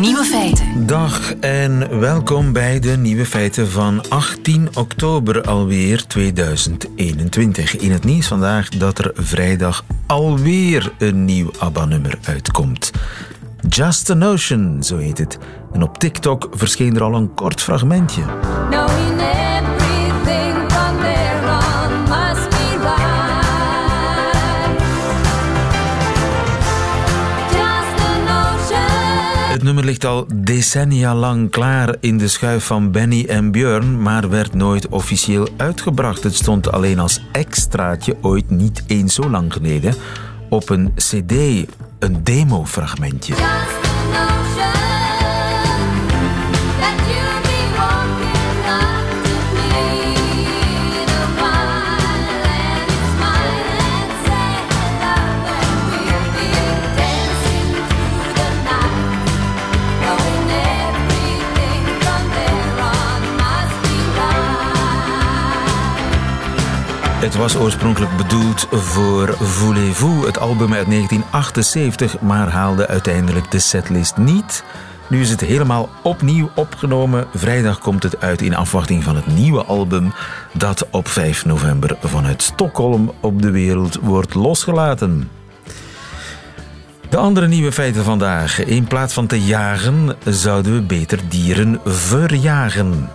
Nieuwe feiten. Dag en welkom bij de nieuwe feiten van 18 oktober alweer 2021. In het nieuws vandaag dat er vrijdag alweer een nieuw ABBA-nummer uitkomt. Just a Notion, zo heet het. En op TikTok verscheen er al een kort fragmentje. Knowing nummer ligt al decennia lang klaar in de schuif van Benny en Björn, maar werd nooit officieel uitgebracht. Het stond alleen als extraatje ooit niet eens zo lang geleden op een CD, een demofragmentje. Het was oorspronkelijk bedoeld voor Voulez-vous, het album uit 1978, maar haalde uiteindelijk de setlist niet. Nu is het helemaal opnieuw opgenomen. Vrijdag komt het uit in afwachting van het nieuwe album dat op 5 november vanuit Stockholm op de wereld wordt losgelaten. De andere nieuwe feiten vandaag. In plaats van te jagen, zouden we beter dieren verjagen.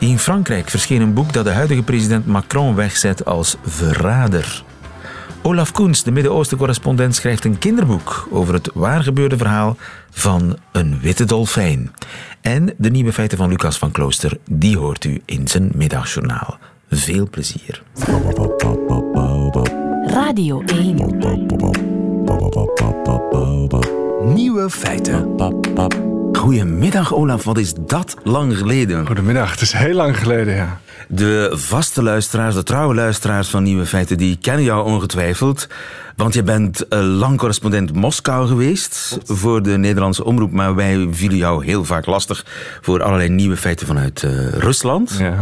In Frankrijk verscheen een boek dat de huidige president Macron wegzet als verrader. Olaf Koens, de Midden-Oosten-correspondent, schrijft een kinderboek over het waargebeurde verhaal van een witte dolfijn. En de nieuwe feiten van Lucas van Klooster, die hoort u in zijn middagjournaal. Veel plezier. Radio 1. Nieuwe feiten. Goedemiddag Olaf, wat is dat lang geleden? Goedemiddag, het is heel lang geleden, ja. De vaste luisteraars, de trouwe luisteraars van Nieuwe Feiten, die kennen jou ongetwijfeld. Want je bent eh, lang correspondent Moskou geweest voor de Nederlandse omroep. Maar wij vielen jou heel vaak lastig voor allerlei nieuwe feiten vanuit eh, Rusland. ja.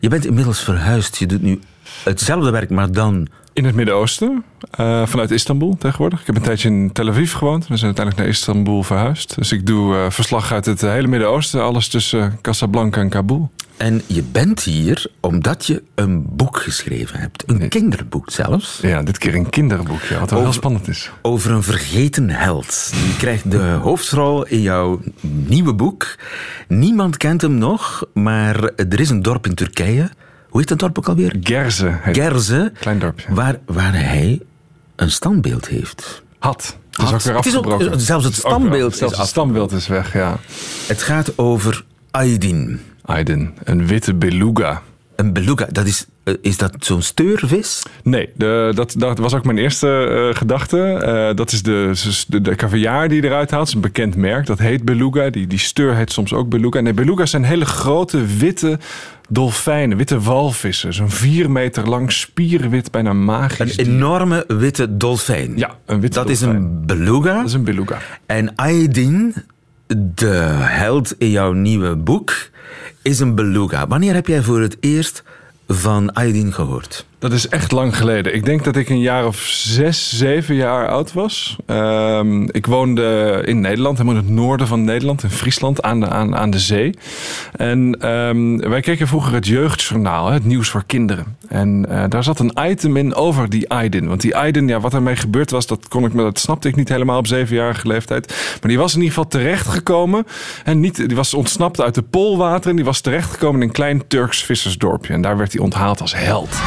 Je bent inmiddels verhuisd. Je doet nu hetzelfde werk, maar dan. In het Midden-Oosten, eh, vanuit Istanbul tegenwoordig. Ik heb een tijdje in Tel Aviv gewoond. We zijn uiteindelijk naar Istanbul verhuisd. Dus ik doe eh, verslag uit het hele Midden-Oosten. Alles tussen Casablanca en Kabul. En je bent hier omdat je een boek geschreven hebt. Een kinderboek zelfs. Ja, dit keer een kinderboekje, wat wel heel spannend is. Over een vergeten held. Die krijgt de hoofdrol in jouw nieuwe boek. Niemand kent hem nog, maar er is een dorp in Turkije. Hoe heet dat dorp ook alweer? Gerze. Gerze. Klein dorpje. Waar, waar hij een standbeeld heeft. Had. Het is ook weer Het is ook- afgebroken. zelfs het is standbeeld af- Zelfs is het standbeeld is weg, ja. Het gaat over Aydin. Aydin, een witte beluga. Een beluga. Dat is, eh, is dat zo'n steurvis? Nee, de, dat, dat was ook mijn eerste eh, gedachte. Eh, dat is de, de, de caviar die je eruit haalt. Het is een bekend merk. Dat heet beluga. Die, die steur heet soms ook beluga. Nee, beluga's zijn hele grote witte dolfijnen. Witte walvissen. Zo'n vier meter lang spierwit, bijna Een magisch. dier. enorme witte dolfijn. Ja, een witte Dat is een beluga. Dat is een beluga. En Aydin, de held in jouw nieuwe boek, is een beluga. Wanneer heb jij voor het eerst van Aydin gehoord? Dat is echt lang geleden. Ik denk dat ik een jaar of zes, zeven jaar oud was. Ehm, ik woonde in Nederland, helemaal in het noorden van Nederland, in Friesland, aan de, aan, aan de zee. En ehm, wij keken vroeger het jeugdjournaal, het nieuws voor kinderen. En eh, daar zat een item in over die Aydin. Want die Aydin, ja, wat ermee gebeurd was, dat, kon ik, dat snapte ik niet helemaal op zevenjarige leeftijd. Maar die was in ieder geval terechtgekomen. En niet, die was ontsnapt uit de poolwater en die was terechtgekomen in een klein Turks vissersdorpje. En daar werd hij onthaald als held.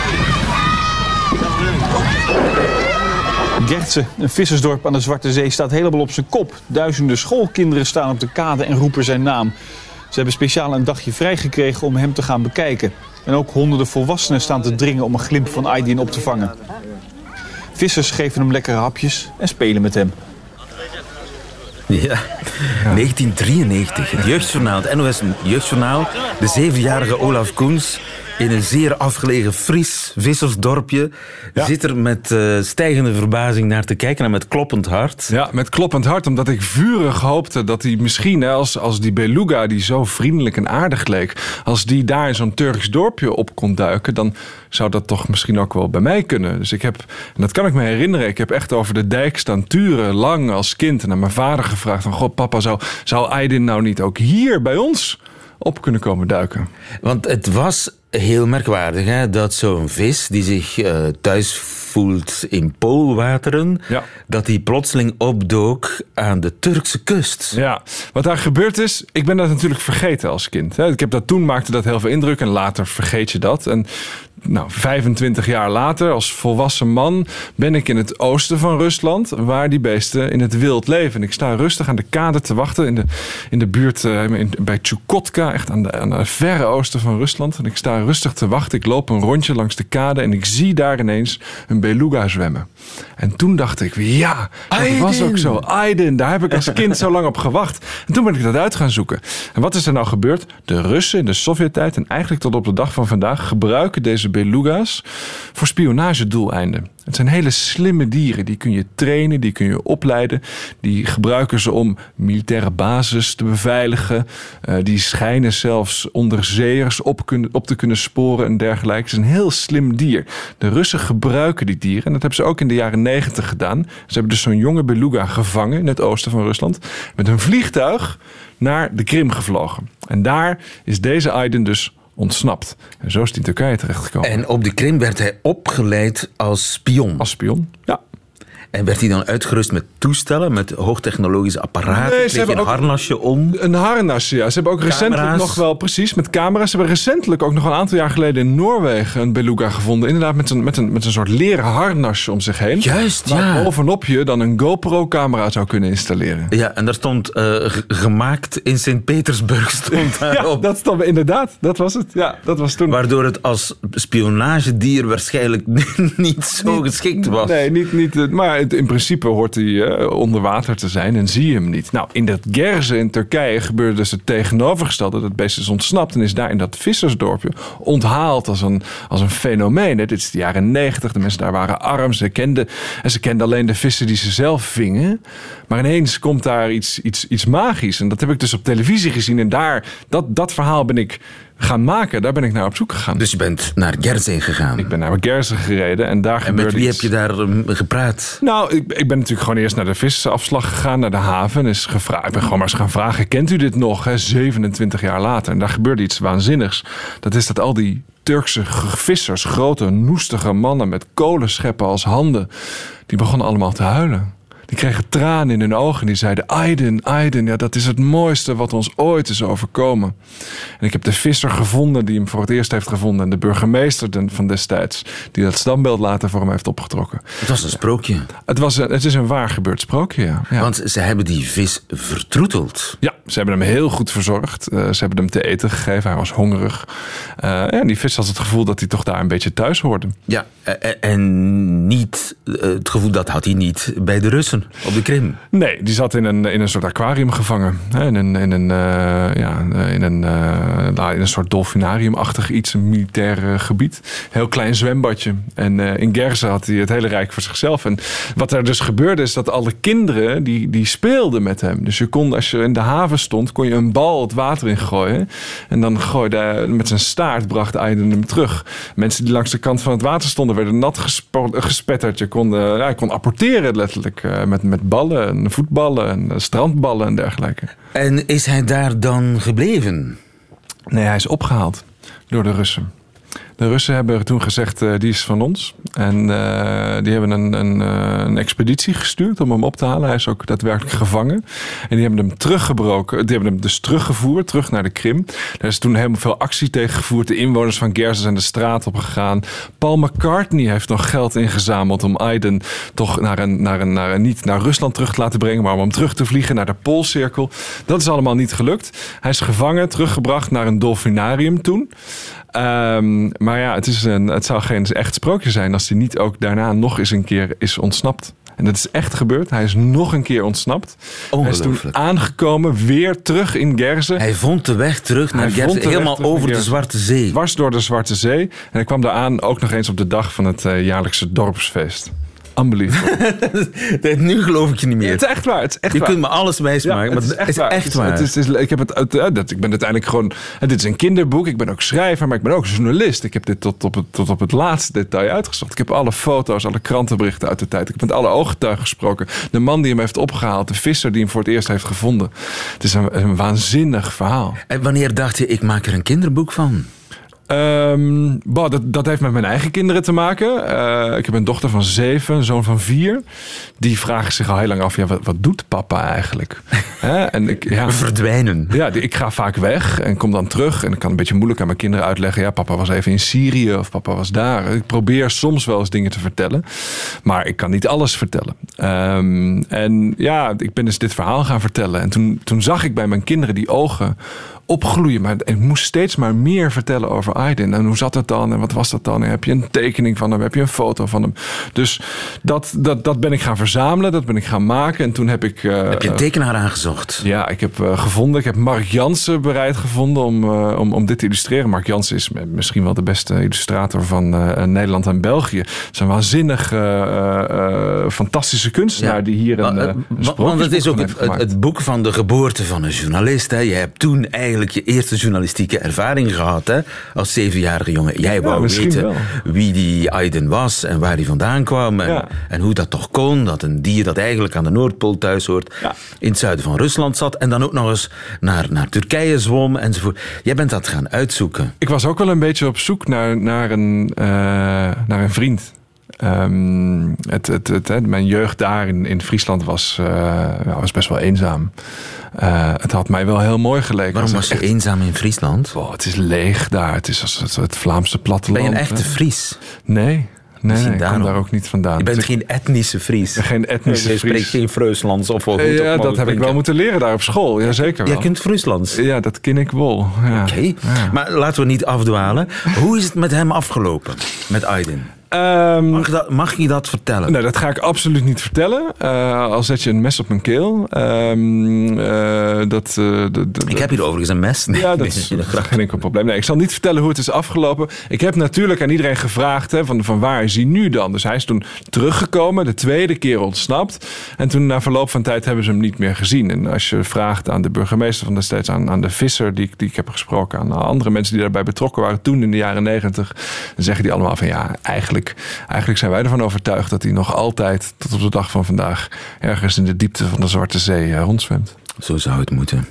Gertse, een vissersdorp aan de Zwarte Zee, staat helemaal op zijn kop. Duizenden schoolkinderen staan op de kade en roepen zijn naam. Ze hebben speciaal een dagje vrijgekregen om hem te gaan bekijken. En ook honderden volwassenen staan te dringen om een glimp van Aydin op te vangen. Vissers geven hem lekkere hapjes en spelen met hem. Ja. 1993, het jeugdjournaal, het NOS Jeugdjournaal. De zevenjarige Olaf Koens in een zeer afgelegen Fries vissersdorpje. Ja. Zit er met eh, stijgende verbazing naar te kijken en met kloppend hart. Ja, met kloppend hart, omdat ik vurig hoopte dat hij misschien, hè, als, als die beluga die zo vriendelijk en aardig leek, als die daar in zo'n Turks dorpje op kon duiken, dan zou dat toch misschien ook wel bij mij kunnen. Dus ik heb, en dat kan ik me herinneren, ik heb echt over de dijk staan turen, lang als kind, en aan mijn vader gevraagd van, god papa, zou, zou Aydin nou niet ook hier bij ons op kunnen komen duiken? Want het was heel merkwaardig hè, dat zo'n vis die zich eh, thuis voelt in poolwateren, Ja. dat die plotseling opdook aan de Turkse kust. Ja, wat daar gebeurd is, ik ben dat natuurlijk vergeten als kind. hè. Ik heb dat toen maakte dat heel veel indruk en later vergeet je dat. En nou, 25 jaar later, als volwassen man, ben ik in het oosten van Rusland, waar die beesten in het wild leven. En ik sta rustig aan de kade te wachten in de, in de buurt eh, in- bij Chukotka, echt aan de, aan het verre oosten van Rusland. En ik sta rustig te wachten. Ik loop een rondje langs de kade en ik zie daar ineens een beluga zwemmen. En toen dacht ik, ja, dat was ook zo. Aydin, daar heb ik als kind zo lang op gewacht. En toen ben ik dat uit gaan zoeken. En wat is er nou gebeurd? De Russen in de Sovjet-tijd en eigenlijk tot op de dag van vandaag gebruiken deze beluga's voor spionagedoeleinden. Het zijn hele slimme dieren. Die kun je trainen, die kun je opleiden. Die gebruiken ze om militaire bases te beveiligen. Eh, die schijnen zelfs onderzeeërs op, op te kunnen sporen en dergelijke. Het is een heel slim dier. De Russen gebruiken die dieren. En dat hebben ze ook in de jaren negentig gedaan. Ze hebben dus zo'n jonge beluga gevangen in het oosten van Rusland. Met een vliegtuig naar de Krim gevlogen. En daar is deze Aydin dus ontsnapt. En zo is hij in Turkije terechtgekomen. En op de Krim werd hij opgeleid als spion. Als spion? Ja. En werd hij dan uitgerust met toestellen, met hoogtechnologische apparaten? Nee, ze Kreeg je hebben een ook- harnasje om? Een harnas, ja. Ze hebben ook recentelijk Camera's. nog wel, precies, met camera's. Ze hebben recentelijk ook nog een aantal jaar geleden in Noorwegen een beluga gevonden. Inderdaad, met een, met een, met een soort leren harnasje om zich heen. Juist, Waar ja. bovenop je dan een GoPro-camera zou kunnen installeren. Ja, en daar stond eh, gemaakt in Sint-Petersburg stond Ja, dat stond inderdaad. Dat was het. Ja, dat was toen. Waardoor het als spionagedier waarschijnlijk niet zo geschikt was. Nee, niet, niet, eh, maar in principe hoort hij eh, onder water te zijn en zie je hem niet. Nou, in dat Gerze in Turkije gebeurde dus het tegenovergestelde. Dat beest is ontsnapt en is daar in dat vissersdorpje onthaald als een, als een fenomeen. hè. Dit is de jaren negentig, de mensen daar waren arm. Ze kenden, en ze kenden alleen de vissen die ze zelf vingen. Maar ineens komt daar iets, iets, iets magisch. En dat heb ik dus op televisie gezien. En daar, dat, dat verhaal ben ik gaan maken. Daar ben ik naar op zoek gegaan. Dus je bent naar Gerzing gegaan. ik ben naar Gerze gereden en daar en gebeurde met wie heb je daar um, gepraat? Nou, ik, ik ben natuurlijk gewoon eerst naar de visafslag gegaan, naar de haven. En is gevraagd, ik ben gewoon maar eens gaan vragen, kent u dit nog? Hè? 27 jaar later. En daar gebeurde iets waanzinnigs. Dat is dat al die Turkse vissers, grote, noestige mannen met kolenscheppen als handen, die begonnen allemaal te huilen. Die kregen tranen in hun ogen. Die zeiden: Aiden, Aiden, ja, dat is het mooiste wat ons ooit is overkomen. En ik heb de visser gevonden die hem voor het eerst heeft gevonden. En de burgemeester van destijds, die dat standbeeld later voor hem heeft opgetrokken. Het was een sprookje. Het, was een, het is een waar gebeurd sprookje, ja. Ja. Want ze hebben die vis vertroeteld. ja, ze hebben hem heel goed verzorgd. Eh, ze hebben hem te eten gegeven. Hij was hongerig. Eh, en die vis had het gevoel dat hij toch daar een beetje thuis hoorde. Ja, eh, en niet, het gevoel dat had hij niet bij de Russen op de Krim. Nee, die zat in een, in een soort aquarium gevangen. In een, in een, eh, ja, in een, eh, nou, in een soort dolfinariumachtig iets, een militair eh, gebied. Heel klein zwembadje. En in Gerze had hij het hele rijk voor zichzelf. En wat er dus gebeurde is dat alle kinderen, die, die speelden met hem. Dus je kon, als je in de haven stond, kon je een bal het water in gooien. En dan gooide met zijn staart bracht Aiden hem terug. Mensen die langs de kant van het water stonden, werden nat gespetterd. Je kon, ja, kon apporteren letterlijk. Eh, met, met ballen, en voetballen, en eh, strandballen en dergelijke. En is hij daar dan gebleven? Nee, hij is opgehaald door de Russen. De Russen hebben toen gezegd, eh, die is van ons. En eh, die hebben een, een, eh, een expeditie gestuurd om hem op te halen. Hij is ook daadwerkelijk gevangen. En die hebben hem teruggebroken. Die hebben hem dus teruggevoerd, terug naar de Krim. Daar is toen helemaal veel actie tegen gevoerd. De inwoners van Gerze zijn de straat op gegaan. Paul McCartney heeft nog geld ingezameld om Aiden toch naar een, naar een, naar een, niet naar Rusland terug te laten brengen, maar om hem terug te vliegen naar de Poolcirkel. Dat is allemaal niet gelukt. Hij is gevangen, teruggebracht naar een dolfinarium toen. Ehm, maar ja, het, is een, het zou geen echt sprookje zijn als hij niet ook daarna nog eens een keer is ontsnapt. En dat is echt gebeurd. Hij is nog een keer ontsnapt. Hij is toen aangekomen, weer terug in Gerze. Hij vond de weg terug naar weg helemaal terug over de. Zwarte Zee. Dwars door de Zwarte Zee. En hij kwam daar aan, ook nog eens op de dag van het eh, jaarlijkse dorpsfeest. Unbelievable. Nu geloof ik je niet meer. het is echt waar. Het is echt Je waar. kunt me alles wijsmaken, maar het is echt waar. Het is, het is- ik, heb het, eh, dat, ik ben uiteindelijk gewoon... eh, dit is een kinderboek. Ik ben ook schrijver, maar ik ben ook journalist. Ik heb dit tot op het, tot op het laatste detail uitgezocht. Ik heb alle foto's, alle krantenberichten uit de tijd. Ik heb met alle ooggetuigen gesproken. De man die hem heeft opgehaald. De visser die hem voor het eerst heeft gevonden. Het is een, een waanzinnig verhaal. En wanneer dacht je, ik maak er een kinderboek van? Ehm, bah, dat, dat heeft met mijn eigen kinderen te maken. Eh, ik heb een dochter van zeven, een zoon van vier. Die vragen zich al heel lang af: ja, wat, wat doet papa eigenlijk? Hè? en ik, ja, Verdwijnen. ja, ik ga vaak weg en kom dan terug. En ik kan een beetje moeilijk aan mijn kinderen uitleggen. Ja, papa was even in Syrië of papa was daar. Ik probeer soms wel eens dingen te vertellen. Maar ik kan niet alles vertellen. Ehm, en ja, ik ben dus dit verhaal gaan vertellen. En toen, toen zag ik bij mijn kinderen die ogen opgloeien. Maar ik moest steeds maar meer vertellen over Aydin. En hoe zat het dan? En wat was dat dan? En heb je een tekening van hem? Heb je een foto van hem? Dus dat, dat, dat ben ik gaan verzamelen. Dat ben ik gaan maken. En toen heb ik... eh, Heb je een tekenaar aangezocht? ja, ik heb eh, gevonden. Ik heb Mark Jansen bereid gevonden om, eh, om, om dit te illustreren. Mark Jansen is misschien wel de beste illustrator van eh, Nederland en België. Het is een waanzinnig, eh, eh, eh, fantastische kunstenaar die hier een, eh, eh, Want het is ook het boek van de geboorte van een journalist. Hè. Je hebt toen eigenlijk je eerste journalistieke ervaring gehad hè, als zevenjarige jongen. Jij wou weten wel. wie die Aiden was en waar hij vandaan kwam. En, Ja. en hoe dat toch kon, dat een dier dat eigenlijk aan de Noordpool thuis hoort, Ja. in het zuiden van Rusland zat. En dan ook nog eens naar, naar Turkije zwom enzovoort. Jij bent dat gaan uitzoeken. Ik was ook wel een beetje op zoek naar, naar, een, eh, naar een vriend. Ehm, het, het, het, mijn jeugd daar in, in Friesland was, eh, was best wel eenzaam. Eh, het had mij wel heel mooi geleken. Waarom was je echt- eenzaam in Friesland? Het is leeg daar. Het is als het, het Vlaamse Ben platteland. je een echte. Fries? Nee, nee, ik kom daar ook niet vandaan. Je bent Dus geen etnische Fries. ben geen etnische Je spreekt geen Frieslands of ook ja, dat heb ik wel moeten leren daar op school. Jazeker wel. Jij kunt Frieslands. Ja, dat ken ik wel. Ja. Oké, maar laten we niet afdwalen. Hoe is het met hem afgelopen, met Aydin? Ehm, Mag, je dat, mag je dat vertellen? Nee, dat ga ik absoluut niet vertellen. Eh, al zet je een mes op mijn keel. Ehm, eh, dat, eh, dat- ik heb hier overigens een mes. Nee, Ja, dat is geen enkel probleem. Nee, ik zal niet vertellen hoe het is afgelopen. Ik heb natuurlijk aan iedereen gevraagd hè, van, van waar is hij nu dan? Dus hij is toen teruggekomen, de tweede keer ontsnapt. En toen na verloop van tijd hebben ze hem niet meer gezien. En als je vraagt aan de burgemeester van destijds, aan, aan de visser die, die ik heb gesproken, aan andere mensen die daarbij betrokken waren toen in de jaren negentig, dan zeggen die allemaal van ja, eigenlijk, eigenlijk zijn wij ervan overtuigd dat hij nog altijd tot op de dag van vandaag ergens in de diepte van de Zwarte Zee eh, rondzwemt. Zo zou het moeten.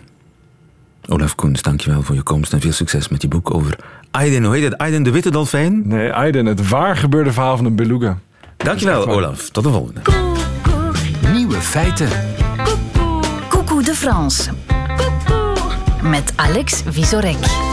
Olaf Koens, dankjewel voor je komst en veel succes met je boek over Aydin. Hoe heet het? Aydin de Witte Dolfijn? Nee, Aiden, het waar gebeurde verhaal van een beluga. Dankjewel, Olaf. Tot de volgende. Nieuwe feiten. Coucou de France. Met Alex Visorek.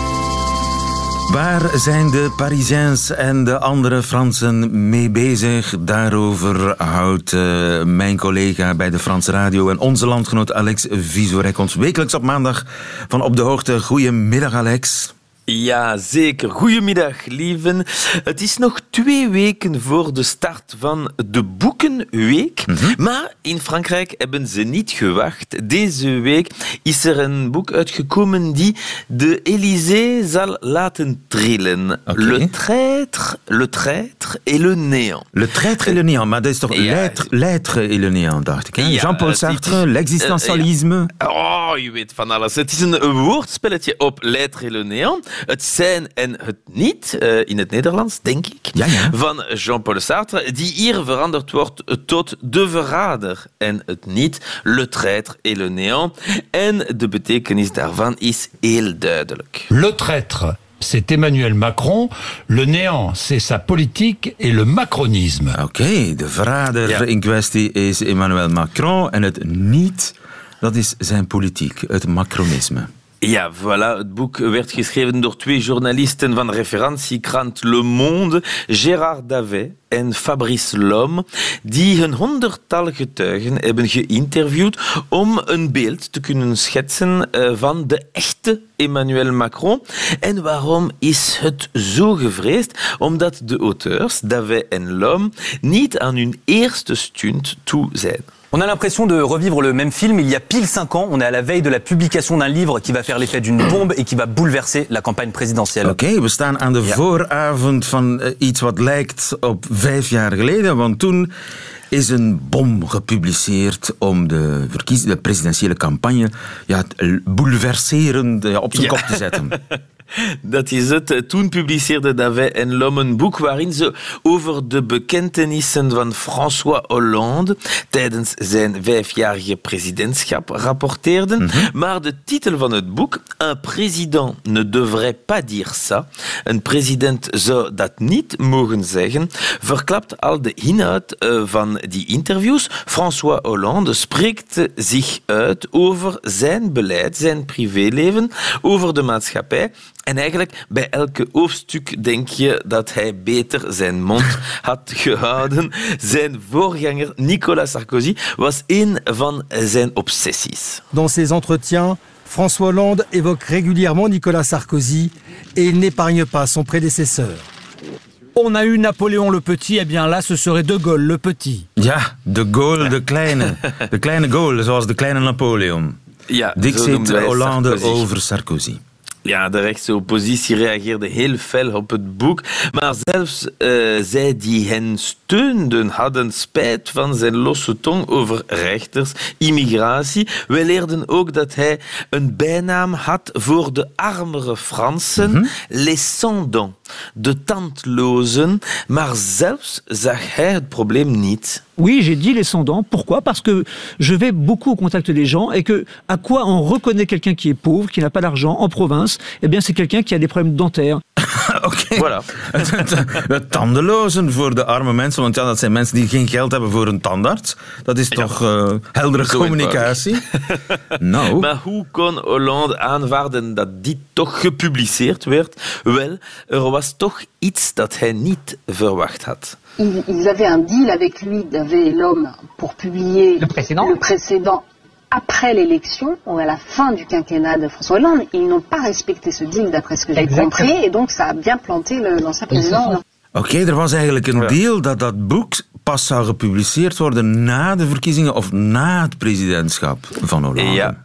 Waar zijn de Parisiens en de andere Fransen mee bezig? Daarover houdt eh, mijn collega bij de Franse radio en onze landgenoot Alex Visorek ons wekelijks op maandag van op de hoogte. Goedemiddag, Alex. Ja, zeker. Goedemiddag, lieven. Het is nog twee weken voor de start van de Boekenweek. Maar in Frankrijk hebben ze niet gewacht. Deze week is er een boek uitgekomen die de Élysée zal laten trillen. Le traître, le traître et le néant. Le traître et le néant, maar dat is toch Ja. l'être, et le néant, dacht ik. Ja, Jean-Paul het is- Sartre, l'existentialisme. Oh, je weet van alles. Het is een woordspelletje op l'être et le néant. Het zijn en het niet, eh, in het Nederlands, denk ik. Ja, ja. Van Jean-Paul Sartre, die hier veranderd wordt tot de verrader en het niet, le traître et le néant. En de betekenis daarvan is heel duidelijk. Le traître, c'est Emmanuel Macron. Le néant, c'est sa politique et le macronisme. Oké, de verrader Ja. in kwestie is Emmanuel Macron en het niet, dat is zijn politiek, het macronisme. Ja, voilà. Het boek werd geschreven door twee journalisten van referentiekrant Le Monde, Gérard Davet en Fabrice Lhomme, die een honderdtal getuigen hebben geïnterviewd om een beeld te kunnen schetsen eh, van de echte Emmanuel Macron. En waarom is het zo gevreesd? Omdat de auteurs, Davet en Lhomme, niet aan hun eerste stunt toe zijn. On a l'impression de revivre le même film il y a pile 5 ans. On est à la veille de la publication d'un livre qui va faire l'effet d'une bombe et qui va bouleverser la campagne présidentielle. Oké, we staan aan de vooravond van eh, iets wat lijkt op vijf jaar geleden. Want toen is een bom gepubliceerd om de, de presidentiële campagne ja, bouleverserend ja, op zijn Ja. kop te zetten. Dat is het. Toen publiceerde Davet en Lhomme een boek waarin ze over de bekentenissen van François Hollande tijdens zijn vijfjarige presidentschap rapporteerden. Maar de titel van het boek, Un président ne devrait pas dire ça, een president zou dat niet mogen zeggen, verklapt al de inhoud eh, van die interviews. François Hollande spreekt zich uit over zijn beleid, zijn privéleven, over de maatschappij. En eigenlijk bij elke hoofdstuk denk je dat hij beter zijn mond had gehouden. Zijn voorganger Nicolas Sarkozy was een van zijn obsessies. Dans ses entretiens, François Hollande évoque régulièrement Nicolas Sarkozy et il n'épargne pas son prédécesseur. On a eu Napoléon le Petit, eh bien là ce serait De Gaulle le Petit. Ja, de Gaulle, de kleine. De kleine Gaulle, zoals de kleine Napoleon. Ja, Dik zit Hollande Sarkozy. over Sarkozy. Ja, de rechtse oppositie reageerde heel fel op het boek. Maar zelfs eh, zij die hen steunden, hadden spijt van zijn losse tong over rechters, immigratie. Wij leerden ook dat hij een bijnaam had voor de armere Fransen, les sans-dents, de tandlozen. Maar zelfs zag hij het probleem niet. Oui, j'ai dit les sans-dents. Pourquoi Parce que je vais beaucoup au contact des gens et que à quoi on reconnaît quelqu'un qui est pauvre, qui n'a pas d'argent en province Eh bien, c'est quelqu'un qui a des problèmes dentaires. Oké. Voilà. De tandelozen voor de arme mensen, want ja, dat zijn mensen die geen geld hebben voor een tandarts. Dat is toch eh, heldere Zo communicatie? nou, Maar hoe kon Hollande aanvaarden dat dit toch gepubliceerd werd? Wel, er was toch iets dat hij niet verwacht had. Ils, ils avaient un deal avec lui, et l'homme, pour publier Le précédent le précédent après l'élection, ou à la fin du quinquennat de François Hollande. Ils n'ont pas respecté ce deal, d'après ce que j'ai compris, et donc ça a bien planté le- l'ancien président. oké, er was eigenlijk een deal dat dat boek pas zou gepubliceerd worden na de verkiezingen of na het presidentschap van Hollande. Ja.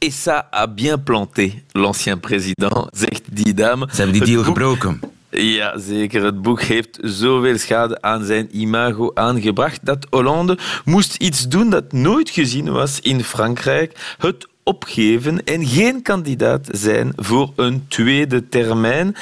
Et ça a bien planté l'ancien président, zegt die dame. Ze hebben die Het deal boek- gebroken. Ja, zeker. Het boek heeft zoveel schade aan zijn imago aangebracht dat Hollande moest iets doen dat nooit gezien was in Frankrijk. Het opgeven en geen kandidaat zijn voor een tweede termijn.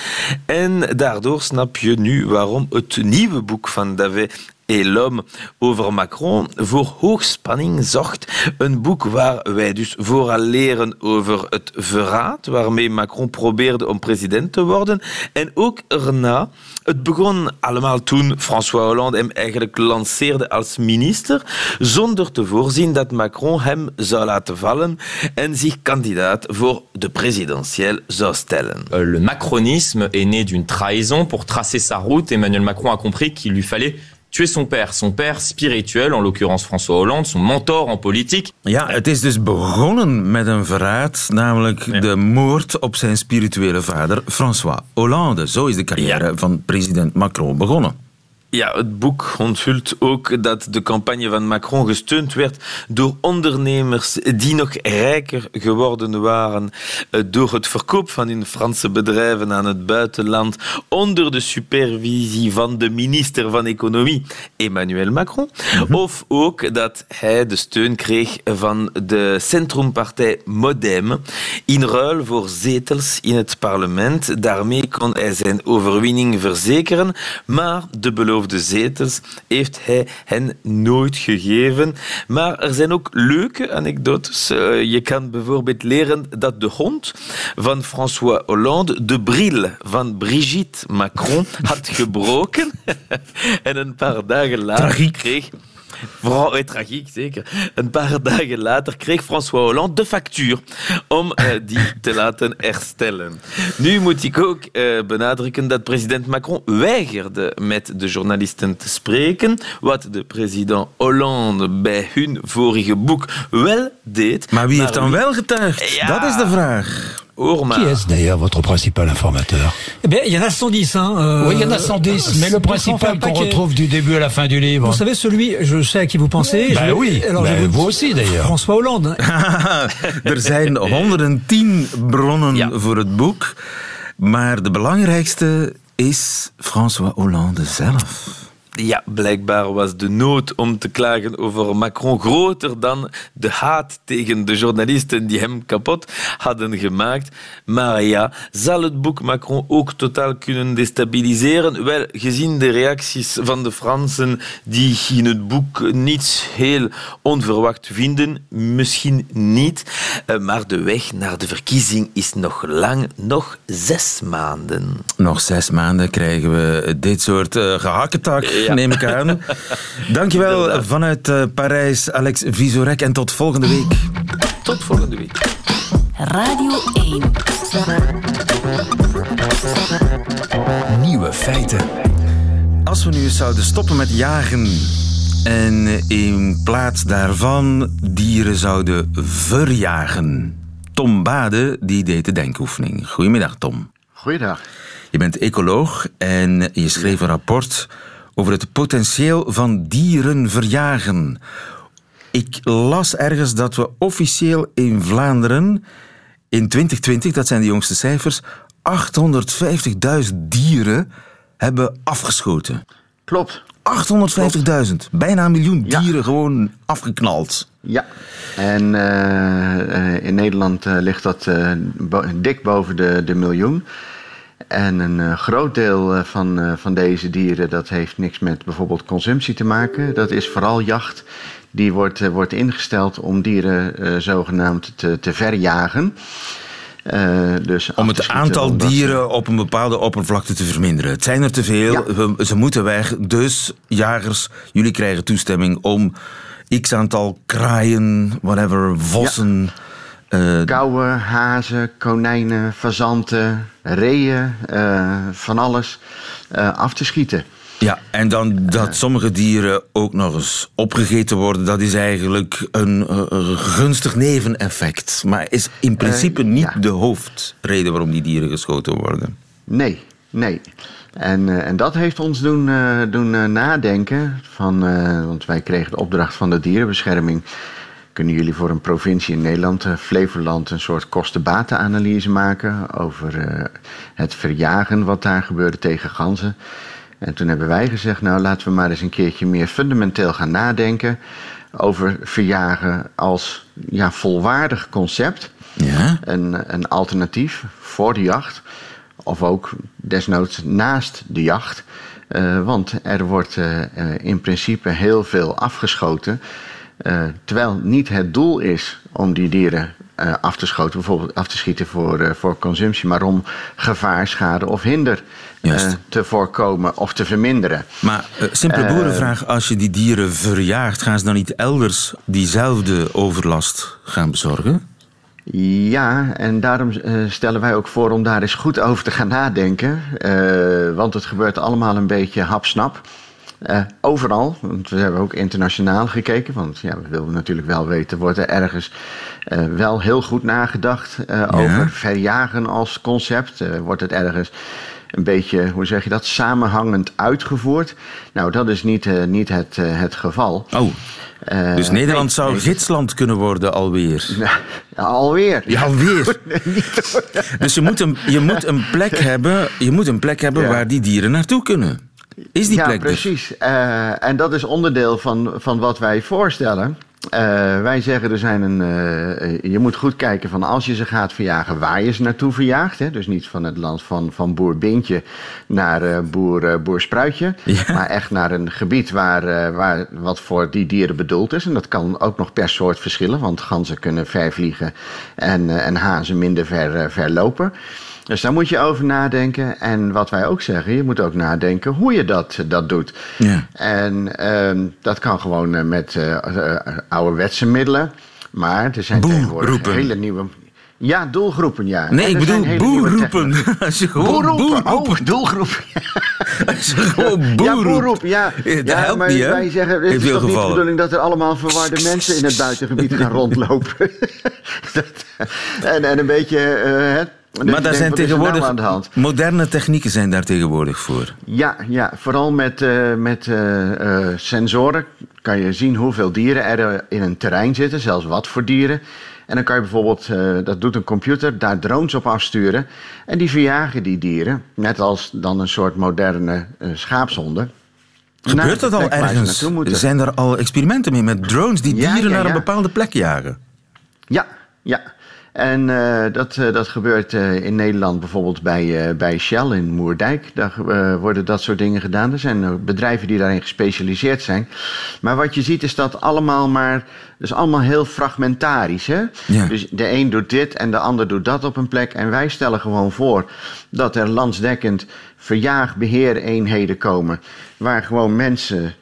En daardoor snap je nu waarom het nieuwe boek van Davet et l'homme over Macron voor hoogspanning zocht. Een boek waar wij dus vooral leren over het verraad waarmee Macron probeerde om president te worden. En ook erna. Het begon allemaal toen François Hollande hem eigenlijk lanceerde als minister, zonder te voorzien dat Macron hem zou laten vallen en zich kandidaat voor de presidentieel zou stellen. Euh, le macronisme est né d'une trahison. Pour tracer sa route, Emmanuel Macron a compris qu'il lui fallait tuer son père, son père spirituel, en l'occurrence François Hollande, son mentor en politique. Ja, het is dus begonnen met een verraad, namelijk de moord op zijn spirituele vader, François Hollande. Zo is de carrière van president Macron begonnen. Ja, het boek onthult ook dat de campagne van Macron gesteund werd door ondernemers die nog rijker geworden waren eh, door het verkoop van hun Franse bedrijven aan het buitenland onder de supervisie van de minister van Economie, Emmanuel Macron. Of ook dat hij de steun kreeg van de centrumpartij Modem in ruil voor zetels in het parlement. Daarmee kon hij zijn overwinning verzekeren, maar de beloofde zetels heeft hij hen nooit gegeven. Maar er zijn ook leuke anekdotes. Eh, Je kan bijvoorbeeld leren dat de hond van François Hollande de bril van Brigitte Macron had gebroken. en een paar dagen later kreeg Vooral tragiek, zeker. Een paar dagen later kreeg François Hollande de factuur om eh, die te laten herstellen. Nu moet ik ook eh, benadrukken dat president Macron weigerde met de journalisten te spreken, wat de president Hollande bij hun vorige boek wel deed. Maar wie heeft dan wie- wel getuigd? Ja. Dat is de vraag. Qui est d'ailleurs votre principal informateur Eh bien, il y en a 110. Hein, euh, Oui, il y en a 110, mais le principal qu'on retrouve du début à la fin du livre. Vous savez, celui, je sais à qui vous pensez. Je vais- oui, alors bah je vous aussi, d'ailleurs. François Hollande. er zijn 110 bronnen voor het boek. Maar de belangrijkste is François Hollande zelf. Ja, blijkbaar was de nood om te klagen over Macron groter dan de haat tegen de journalisten die hem kapot hadden gemaakt. Maar ja, zal het boek Macron ook totaal kunnen destabiliseren? Wel, gezien de reacties van de Fransen die in het boek niets heel onverwacht vinden, misschien niet. Eh, Maar de weg naar de verkiezing is nog lang, nog zes maanden. Nog zes maanden krijgen we dit soort eh gehakketak, Ja. neem ik aan. Dankjewel Inderdaad. vanuit eh, Parijs, Alex Visorek. En tot volgende week. Tot volgende week. Radio 1. Nieuwe feiten. Als we nu eens zouden stoppen met jagen en in plaats daarvan dieren zouden verjagen. Tom Bade die deed de denkoefening. Goedemiddag, Tom. Goeiedag. Je bent ecoloog en je schreef een rapport over het potentieel van dieren verjagen. Ik las ergens dat we officieel in Vlaanderen in 2020, dat zijn de jongste cijfers, 850.000 dieren hebben afgeschoten. Klopt. 850.000. Bijna een miljoen dieren gewoon afgeknald. Ja, en eh, eh, in Nederland eh, ligt dat dik boven de, de miljoen. En een eh, groot deel eh, van, eh, van deze dieren dat heeft niks met bijvoorbeeld consumptie te maken. Dat is vooral jacht. Die wordt, wordt ingesteld om dieren zogenaamd te, te verjagen. Dus Om het aantal dieren op een bepaalde oppervlakte te verminderen. Het zijn er te veel, we- ze moeten weg. Dus jagers, jullie krijgen toestemming om x aantal kraaien, whatever, vossen. Kauwen, hazen, konijnen, fazanten, reeën, eh, van alles eh, af te schieten. Ja, en dan dat sommige dieren ook nog eens opgegeten worden, dat is eigenlijk een, gunstig neveneffect. Maar is in principe niet de hoofdreden waarom die dieren geschoten worden. Nee, nee. En, en dat heeft ons doen, doen nadenken. Van, want wij kregen de opdracht van de dierenbescherming. Kunnen jullie voor een provincie in Nederland, eh, Flevoland, een soort kosten-batenanalyse maken over eh, het verjagen wat daar gebeurde tegen ganzen? En toen hebben wij gezegd, nou laten we maar eens een keertje meer fundamenteel gaan nadenken over verjagen als ja, volwaardig concept. Ja? Een, een alternatief voor de jacht. Of ook desnoods naast de jacht. Eh, want er wordt in principe heel veel afgeschoten. Eh, terwijl niet het doel is om die dieren eh, af te schoten, bijvoorbeeld af te schieten voor, eh, voor consumptie, maar om gevaar, schade of hinder te voorkomen of te verminderen. Maar simpele boerenvraag, als je die dieren verjaagt, gaan ze dan niet elders diezelfde overlast gaan bezorgen? Ja, en daarom stellen wij ook voor om daar eens goed over te gaan nadenken. Want het gebeurt allemaal een beetje hapsnap. Eh, overal, want we hebben ook internationaal gekeken. Want ja, we willen natuurlijk wel weten, wordt er ergens eh, wel heel goed nagedacht eh, over verjagen als concept? Wordt het ergens een beetje, hoe zeg je dat, samenhangend uitgevoerd? Nou, dat is niet, niet het, het geval. Oh, dus Nederland zou nee. gidsland kunnen worden alweer. Ja, alweer. Ja, alweer. Dus je moet een, je moet een plek hebben, je moet een plek hebben Ja. waar die dieren naartoe kunnen. Is die ja, plek er? precies. Eh, en dat is onderdeel van, van wat wij voorstellen. Eh, wij zeggen er zijn een. eh, je moet goed kijken van als je ze gaat verjagen, waar je ze naartoe verjaagt. Hè? Dus niet van het land van, van boer Bintje naar eh, boer, boer Spruitje. Maar echt naar een gebied waar, waar wat voor die dieren bedoeld is. En dat kan ook nog per soort verschillen, want ganzen kunnen ver vliegen en, en hazen minder ver, ver lopen. Dus daar moet je over nadenken. En wat wij ook zeggen, je moet ook nadenken hoe je dat, dat doet. Ja. En ehm, dat kan gewoon eh, met eh, eh, ouderwetse middelen. Maar er zijn tegenwoordig roepen. hele nieuwe... Ja, doelgroepen, ja. Nee, ik bedoel boerroepen. Boerroepen, boerroepen. oh, doelgroep. Als je gewoon Ja, boerroep. boerroep, ja. Dat ja helpt maar niet, hè? wij zeggen, het In is veel toch niet de bedoeling dat er allemaal verwarde mensen in het buitengebied gaan rondlopen. Dat- en, en een beetje... eh, Maar daar zijn nou tegenwoordig aan de hand? moderne technieken zijn daar tegenwoordig voor. Ja, ja vooral met, eh, met eh, eh, sensoren kan je zien hoeveel dieren er in een terrein zitten, zelfs wat voor dieren. En dan kan je bijvoorbeeld, dat doet een computer, daar drones op afsturen. En die verjagen die dieren, net als dan een soort moderne schaapshonden. Gebeurt dat al ergens? Zijn er al experimenten mee met drones die Ja, dieren ja, naar een bepaalde plek jagen? Ja, ja. En eh, dat, eh, dat gebeurt eh, in Nederland bijvoorbeeld bij, bij Shell in Moerdijk. Daar worden dat soort dingen gedaan. Er zijn bedrijven die daarin gespecialiseerd zijn. Maar wat je ziet is dat allemaal maar... Dus allemaal heel fragmentarisch. Hè? Ja. Dus de een doet dit en de ander doet dat op een plek. En wij stellen gewoon voor dat er landsdekkend verjaagbeheereenheden komen. Waar gewoon mensen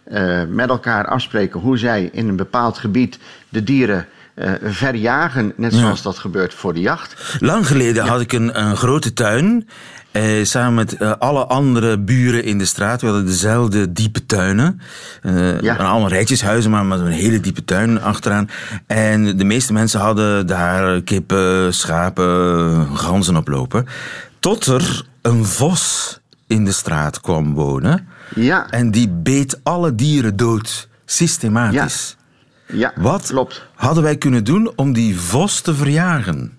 met elkaar afspreken hoe zij in een bepaald gebied de dieren eh, verjagen. Net Ja. zoals dat gebeurt voor de jacht. Lang geleden had ik een, een grote tuin. Eh, samen met eh, alle andere buren in de straat. We hadden dezelfde diepe tuinen. Eh Ja. Allemaal rijtjeshuizen, maar met een hele diepe tuin achteraan. En de meeste mensen hadden daar kippen, schapen, ganzen op lopen. Tot er een vos in de straat kwam wonen. Ja. En die beet alle dieren dood. Systematisch. Ja, Wat klopt. hadden wij kunnen doen om die vos te verjagen?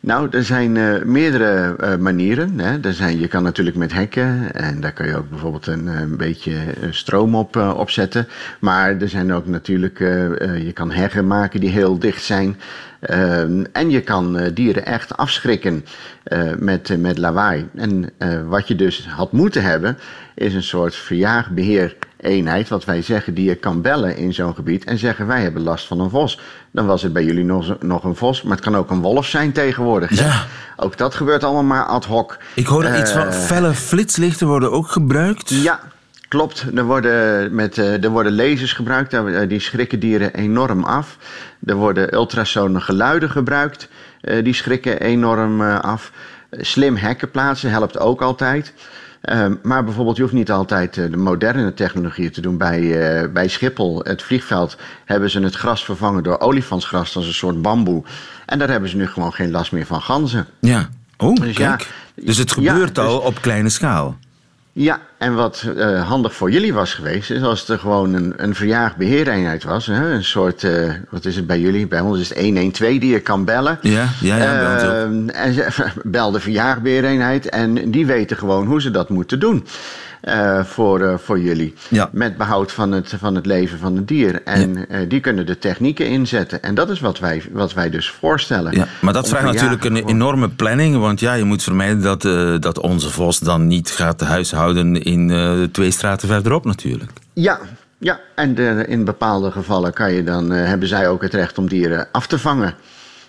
Nou, er zijn eh, meerdere eh, manieren. Hè. Er zijn, je kan natuurlijk met hekken en daar kan je ook bijvoorbeeld een, eh, een beetje stroom op, eh, opzetten. Maar er zijn ook natuurlijk, je kan heggen maken die heel dicht zijn. Ehm, en je kan dieren echt afschrikken met, met lawaai. En wat je dus had moeten hebben, is een soort verjaagbeheereenheid, wat wij zeggen, die je kan bellen in zo'n gebied en zeggen wij hebben last van een vos. Dan was het bij jullie nog, nog een vos, maar het kan ook een wolf zijn tegenwoordig. Ja. Ook dat gebeurt allemaal maar ad hoc. Ik hoorde iets van Eh, felle flitslichten worden ook gebruikt. Ja, klopt. Er worden, met, eh, er worden lasers gebruikt, eh, die schrikken dieren enorm af. Er worden ultrasone geluiden gebruikt, die schrikken enorm af. Slim hekken plaatsen helpt ook altijd. Eh, maar bijvoorbeeld, je hoeft niet altijd eh, de moderne technologieën te doen. Bij, eh, bij Schiphol, het vliegveld, hebben ze het gras vervangen door olifantsgras. Dat is een soort bamboe. En daar hebben ze nu gewoon geen last meer van ganzen. Ja. Oh, Dus ja, kijk. dus het ja, gebeurt dus- al op kleine schaal. Ja, en wat eh, handig voor jullie was geweest, is als er gewoon een, een verjaagbeheereenheid was. Hè? Een soort, eh, wat is het bij jullie? Bij ons is het 112 die je kan bellen. Ja, ja, ja. Ehm, en ze, bel de verjaagbeheereenheid en die weten gewoon hoe ze dat moeten doen. Eh, voor, eh, voor jullie. Ja. Met behoud van het, van het leven van het dier. En eh, die kunnen de technieken inzetten. En dat is wat wij, wat wij dus voorstellen. Ja, maar dat vraagt natuurlijk een enorme planning. Want ja, je moet vermijden dat, dat onze vos dan niet gaat huishouden in twee straten verderop natuurlijk. Ja, ja. en de- in bepaalde gevallen kan je dan, hebben zij ook het recht om dieren af te vangen.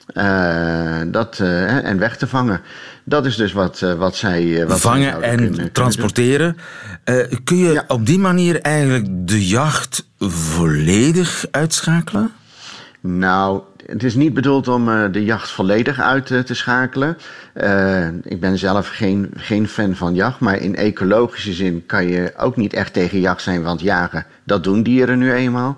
Eh, dat, eh, en weg te vangen. Dat is dus wat, eh, wat zij. wat Vangen en kunnen- transporteren. Kun je op die manier eigenlijk de jacht volledig uitschakelen? Nou, het is niet bedoeld om de jacht volledig uit te schakelen. Ik ben zelf geen, geen fan van jacht, maar in ecologische zin kan je ook niet echt tegen jacht zijn, want jagen, dat doen dieren nu eenmaal.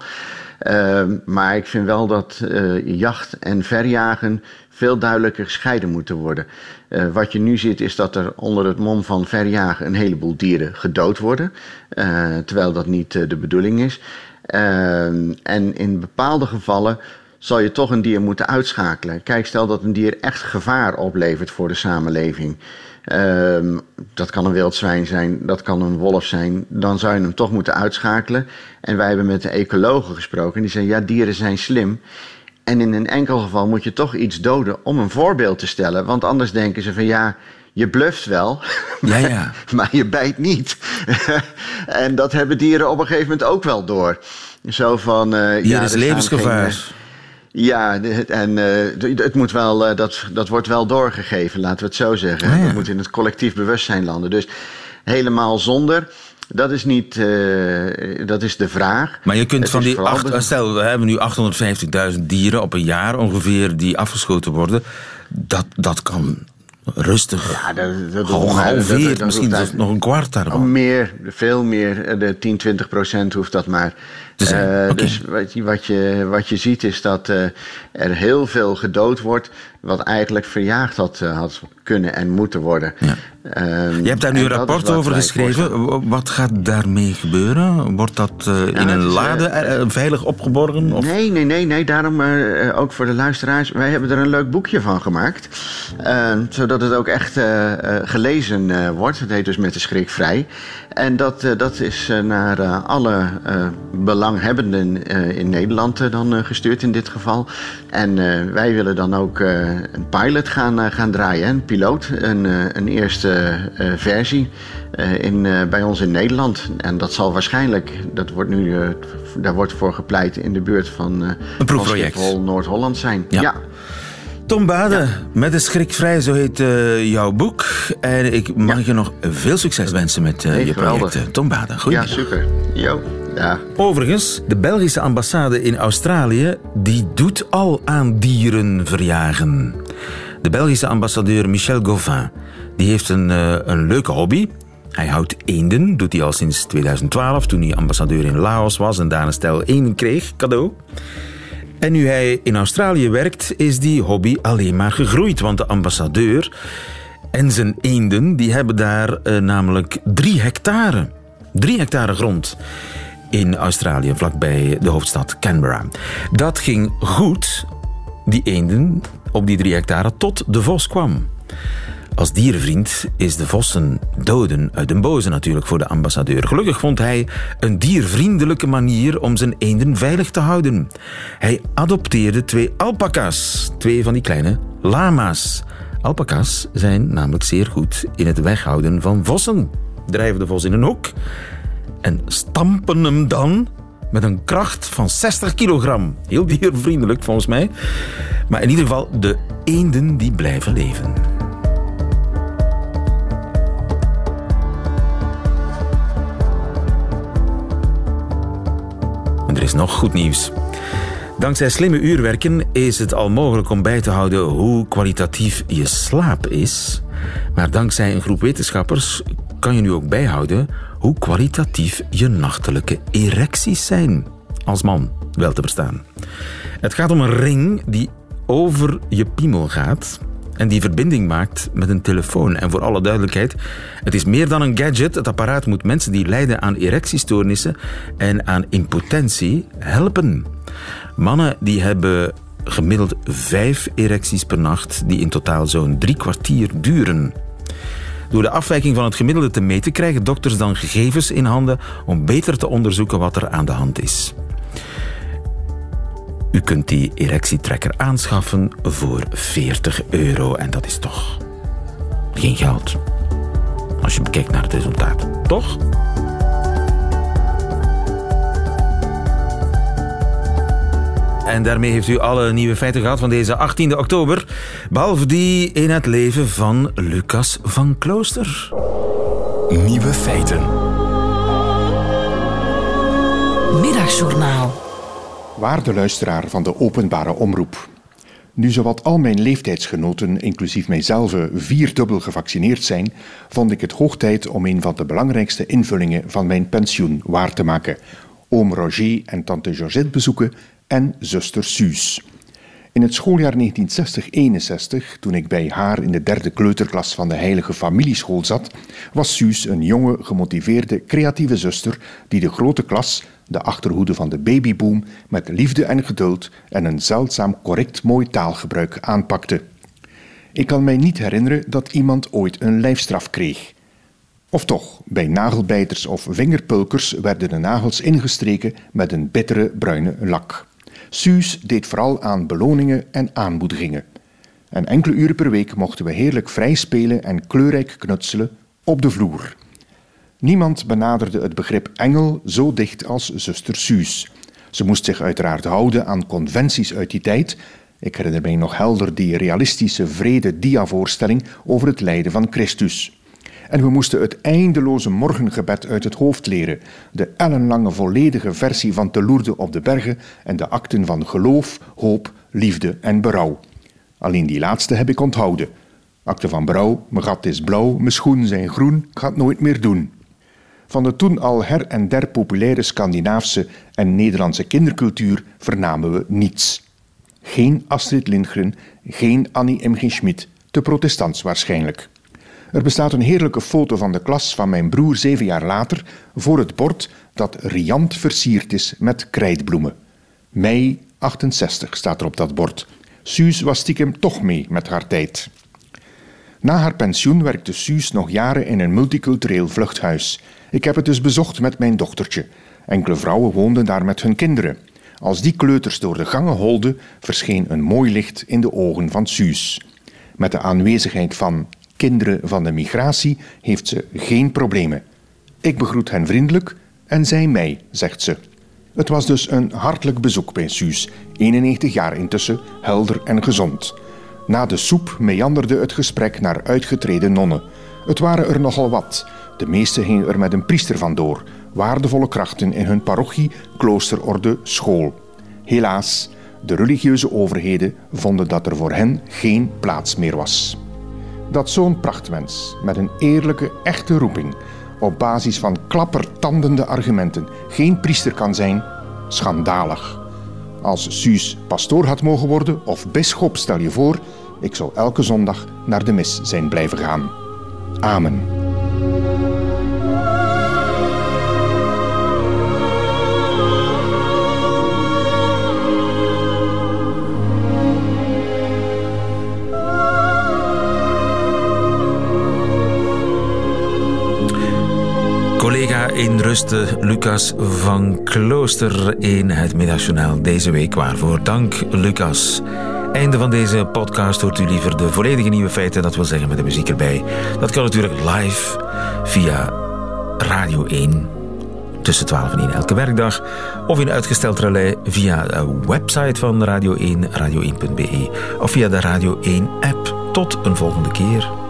Eh, maar ik vind wel dat eh, jacht en verjagen veel duidelijker gescheiden moeten worden. Eh, wat je nu ziet is dat er onder het mom van verjagen een heleboel dieren gedood worden, eh, terwijl dat niet de bedoeling is. Ehm, en in bepaalde gevallen zal je toch een dier moeten uitschakelen. Kijk, stel dat een dier echt gevaar oplevert voor de samenleving. Ehm, dat kan een wild zwijn zijn, dat kan een wolf zijn. Dan zou je hem toch moeten uitschakelen. En wij hebben met de ecologen gesproken. En die zeiden, ja, dieren zijn slim. En in een enkel geval moet je toch iets doden om een voorbeeld te stellen. Want anders denken ze van, ja, je bluft wel, Ja, ja. maar je bijt niet. en dat hebben dieren op een gegeven moment ook wel door. Zo van... eh, Hier ja, is levensgevaar. Ja, en eh, het moet wel, eh, dat, dat wordt wel doorgegeven, laten we het zo zeggen. Ja. Dat moet in het collectief bewustzijn landen. Dus helemaal zonder, dat is niet, eh, dat is de vraag. Maar je kunt Het van die acht, stel, we hebben nu 850.000 dieren op een jaar ongeveer die afgeschoten worden. Dat, dat kan rustig Ja, dat, dat, gehalveerd, dat- dat misschien zelfs nog een kwart daarvan. Meer, veel meer. De 10, 20 procent hoeft dat maar. Eh. Dus wat je, wat, je, wat je ziet is dat eh, er heel veel gedood wordt... wat eigenlijk verjaagd had, eh, had kunnen en moeten worden. Ehm, Je hebt daar nu en een rapport over geschreven. Wat gaat daarmee gebeuren? Wordt dat in een lade veilig opgeborgen? Of? Nee, nee, nee, nee. Daarom ook voor de luisteraars. Wij hebben er een leuk boekje van gemaakt. Eh, zodat het ook echt gelezen wordt. Het heet dus Met de Schrik Vrij. En dat, dat is naar alle eh, belanghebbenden eh, in Nederland eh, dan eh, gestuurd in dit geval. En wij willen dan ook een pilot gaan, gaan draaien. Een piloot, een, een eerste versie. in, bij ons in Nederland. En dat zal waarschijnlijk, dat wordt nu, daar wordt voor gepleit in de buurt van, Een proefproject. Noord-Holland zijn. Ja. Ja. Tom Bade, met de schrikvrij, zo heet eh, jouw boek. En ik mag je nog veel succes wensen met Nee, je projecten. Tom Bade, ja, goedemiddag. super. Jo, Overigens, de Belgische ambassade in Australië die doet al aan dieren verjagen. De Belgische ambassadeur Michel Gauvin die heeft een, eh, een leuke hobby. Hij houdt eenden, doet hij al sinds 2012, toen hij ambassadeur in Laos was en daar een stel eenden kreeg, cadeau. En nu hij in Australië werkt, is die hobby alleen maar gegroeid. Want de ambassadeur en zijn eenden die hebben daar eh, namelijk drie hectare. Drie hectare grond in Australië, vlakbij de hoofdstad Canberra. Dat ging goed, die eenden, op die drie hectare, tot de vos kwam. Als dierenvriend is de vos een doden uit den boze natuurlijk voor de ambassadeur. Gelukkig vond hij een diervriendelijke manier om zijn eenden veilig te houden. Hij adopteerde twee alpaca's, twee van die kleine lama's. Alpaca's zijn namelijk zeer goed in het weghouden van vossen. Drijven de vos in een hoek en stampen hem dan met een kracht van 60 kilogram. Heel diervriendelijk volgens mij. Maar in ieder geval, de eenden die blijven leven. En er is nog goed nieuws. Dankzij slimme uurwerken is het al mogelijk om bij te houden hoe kwalitatief je slaap is. Maar dankzij een groep wetenschappers kan je nu ook bijhouden hoe kwalitatief je nachtelijke erecties zijn. Als man, wel te verstaan. Het gaat om een ring die over je piemel gaat en die verbinding maakt met een telefoon. En voor alle duidelijkheid, het is meer dan een gadget. Het apparaat moet mensen die lijden aan erectiestoornissen en aan impotentie helpen. Mannen die hebben gemiddeld vijf erecties per nacht, die in totaal zo'n drie kwartier duren. Door de afwijking van het gemiddelde te meten krijgen dokters dan gegevens in handen om beter te onderzoeken wat er aan de hand is. U kunt die erectietrekker aanschaffen voor 40 euro en dat is toch geen geld. Als je bekijkt naar het resultaat, toch? En daarmee heeft u alle nieuwe feiten gehad van deze 18 oktober. Behalve die in het leven van Lucas van Klooster. Nieuwe feiten. Middagjournaal. Waarde luisteraar van de openbare omroep. Nu zowat al mijn leeftijdsgenoten, inclusief mijzelf, vierdubbel gevaccineerd zijn, vond ik het hoog tijd om een van de belangrijkste invullingen van mijn pensioen waar te maken. Oom Roger en tante Georgette bezoeken en zuster Suus. In het schooljaar 1960-61, toen ik bij haar in de derde kleuterklas van de Heilige Familieschool zat, was Suus een jonge, gemotiveerde, creatieve zuster die de grote klas, de achterhoede van de babyboom, met liefde en geduld en een zeldzaam correct mooi taalgebruik aanpakte. Ik kan mij niet herinneren dat iemand ooit een lijfstraf kreeg. Of toch, bij nagelbijters of vingerpulkers werden de nagels ingestreken met een bittere bruine lak. Suus deed vooral aan beloningen en aanmoedigingen. En enkele uren per week mochten we heerlijk vrij spelen en kleurrijk knutselen op de vloer. Niemand benaderde het begrip engel zo dicht als zuster Suus. Ze moest zich uiteraard houden aan conventies uit die tijd. Ik herinner mij nog helder die realistische vrede dia-voorstelling over het lijden van Christus. En we moesten het eindeloze morgengebed uit het hoofd leren, de ellenlange volledige versie van Te Loerde op de Bergen en de akten van geloof, hoop, liefde en berouw. Alleen die laatste heb ik onthouden. Akte van berouw, mijn gat is blauw, mijn schoenen zijn groen, ik ga het nooit meer doen. Van de toen al her en der populaire Scandinaafse en Nederlandse kindercultuur vernamen we niets. Geen Astrid Lindgren, geen Annie M. G. Schmid, te protestants waarschijnlijk. Er bestaat een heerlijke foto van de klas van mijn broer zeven jaar later voor het bord dat riant versierd is met krijtbloemen. Mei 68 staat er op dat bord. Suus was stiekem toch mee met haar tijd. Na haar pensioen werkte Suus nog jaren in een multicultureel vluchthuis. Ik heb het dus bezocht met mijn dochtertje. Enkele vrouwen woonden daar met hun kinderen. Als die kleuters door de gangen holden, verscheen een mooi licht in de ogen van Suus. Met de aanwezigheid van kinderen van de migratie heeft ze geen problemen. Ik begroet hen vriendelijk en zij mij, zegt ze. Het was dus een hartelijk bezoek bij Suus, 91 jaar intussen, helder en gezond. Na de soep meanderde het gesprek naar uitgetreden nonnen. Het waren er nogal wat. De meesten gingen er met een priester vandoor, waardevolle krachten in hun parochie, kloosterorde, school. Helaas, de religieuze overheden vonden dat er voor hen geen plaats meer was. Dat zo'n prachtmens met een eerlijke, echte roeping op basis van klappertandende argumenten geen priester kan zijn, schandalig. Als Suus pastoor had mogen worden of bisschop, stel je voor, ik zou elke zondag naar de mis zijn blijven gaan. Amen. Lucas van Klooster in het Middagjournaal deze week. Waarvoor dank, Lucas. Einde van deze podcast hoort u liever de volledige nieuwe feiten, dat wil zeggen met de muziek erbij. Dat kan natuurlijk live via Radio 1 tussen 12 en 1 elke werkdag. Of in uitgesteld relais via de website van Radio 1, radio1.be. Of via de Radio 1 app. Tot een volgende keer.